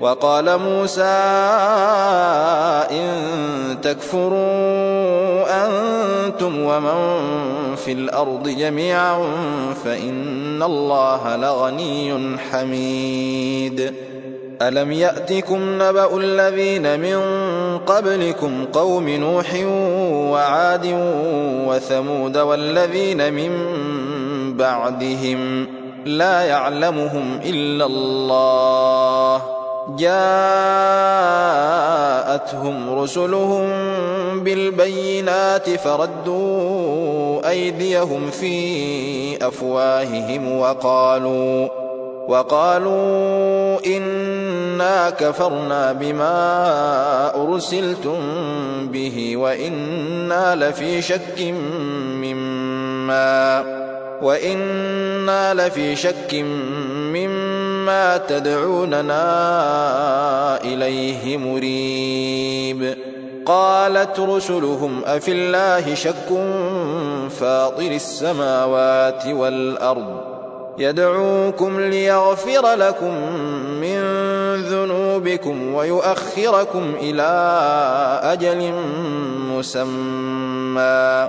وقال موسى إن تكفروا أنتم ومن في الأرض جميعا فإن الله لغني حميد. ألم يأتكم نبأ الذين من قبلكم قوم نوح وعاد وثمود والذين من بعدهم لا يعلمهم إلا الله جاءتهم رسلهم بالبينات فردوا أيديهم في أفواههم وقالوا وقالوا إنا كفرنا بما أرسلتم به وإنا لفي شك مما وإنا لفي شك مما تدعوننا إليه مريب. قالت رسلهم أفي الله شك فاطر السماوات والأرض. يدعوكم ليغفر لكم من ذنوبكم ويؤخركم إلى أجل مسمى.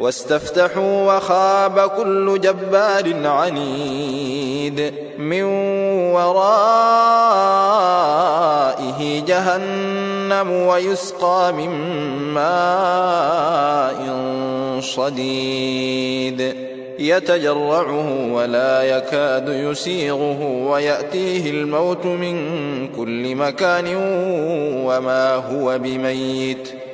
واستفتحوا وخاب كل جبار عنيد من ورائه جهنم ويسقى من ماء صديد. يتجرعه ولا يكاد يسيغه ويأتيه الموت من كل مكان وما هو بميت.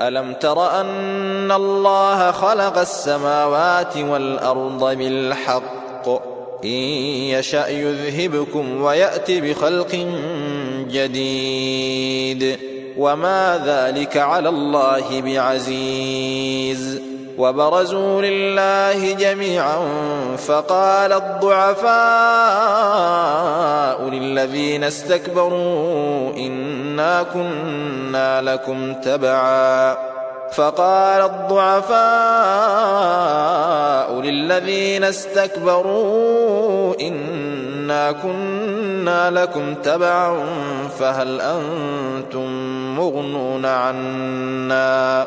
ألم تر أن الله خلق السماوات والأرض بالحق؟ إن يشأ يذهبكم ويأت بخلق جديد. وما ذلك على الله بعزيز. وبرزوا لله جميعا فقال الضعفاء للذين استكبروا إنا كنا لكم تبعا فقال الضعفاء للذين استكبروا إنا كنا لكم تبعا فهل أنتم مغنون عنا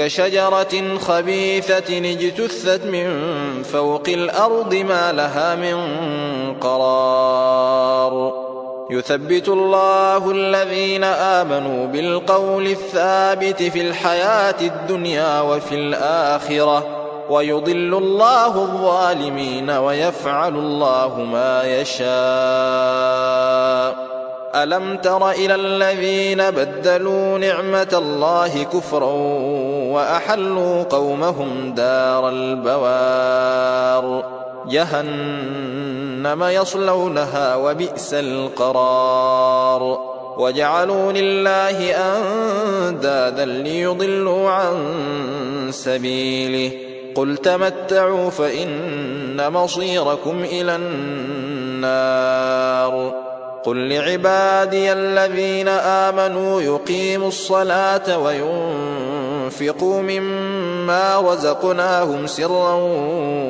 كشجرة خبيثة اجتثت من فوق الأرض ما لها من قرار. يثبت الله الذين آمنوا بالقول الثابت في الحياة الدنيا وفي الآخرة ويضل الله الظالمين ويفعل الله ما يشاء. ألم تر إلى الذين بدلوا نعمة الله كفرا وأحلوا قومهم دار البوار. جهنم يصلونها وبئس القرار. وجعلوا لله أندادا ليضلوا عن سبيله. قل تمتعوا فإن مصيركم إلى النار. قل لعبادي الذين آمنوا يقيموا الصلاة وينفقوا مما رزقناهم سرا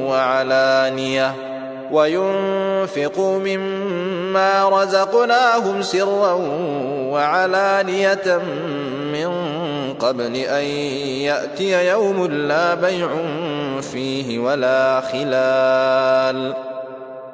وعلانية وينفقوا مما رزقناهم سرا وعلانية من قبل أن يأتي يوم لا بيع فيه ولا خلال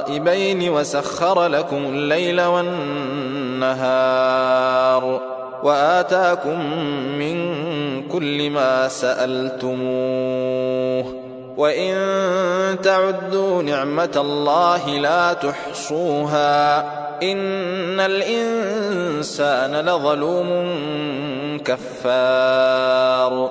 دائبين وسخر لكم الليل والنهار وآتاكم من كل ما سألتموه وإن تعدوا نعمة الله لا تحصوها إن الإنسان لظلوم كفار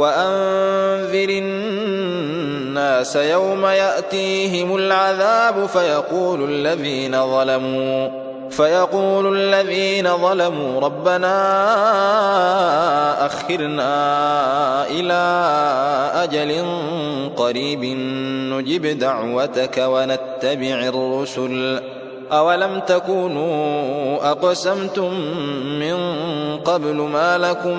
وأنذر الناس يوم يأتيهم العذاب فيقول الذين ظلموا فيقول الذين ظلموا ربنا أخرنا إلى أجل قريب نجب دعوتك ونتبع الرسل. أولم تكونوا أقسمتم من قبل ما لكم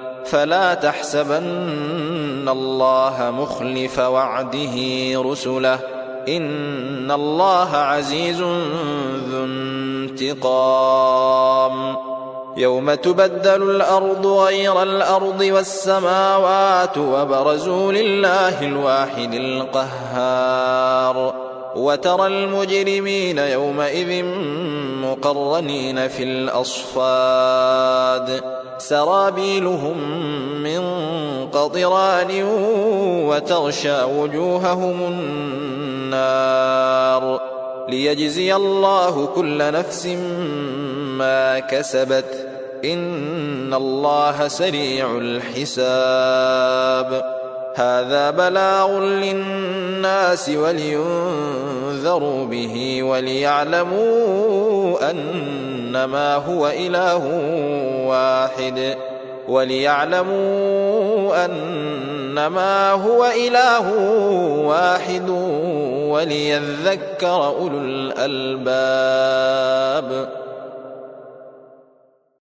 فلا تحسبن الله مخلف وعده رسله. إن الله عزيز ذو انتقام. يوم تبدل الأرض غير الأرض والسماوات وبرزوا لله الواحد القهار. وترى المجرمين يومئذ مقرنين في الأصفاد. سرابيلهم من قطران وتغشى وجوههم النار ليجزي الله كل نفس ما كسبت. إن الله سريع الحساب. هذا بلاغ للناس ولينذروا به وليعلموا أنما هو إله واحد وليعلموا أنما هو إله واحد وليذكر أولو الألباب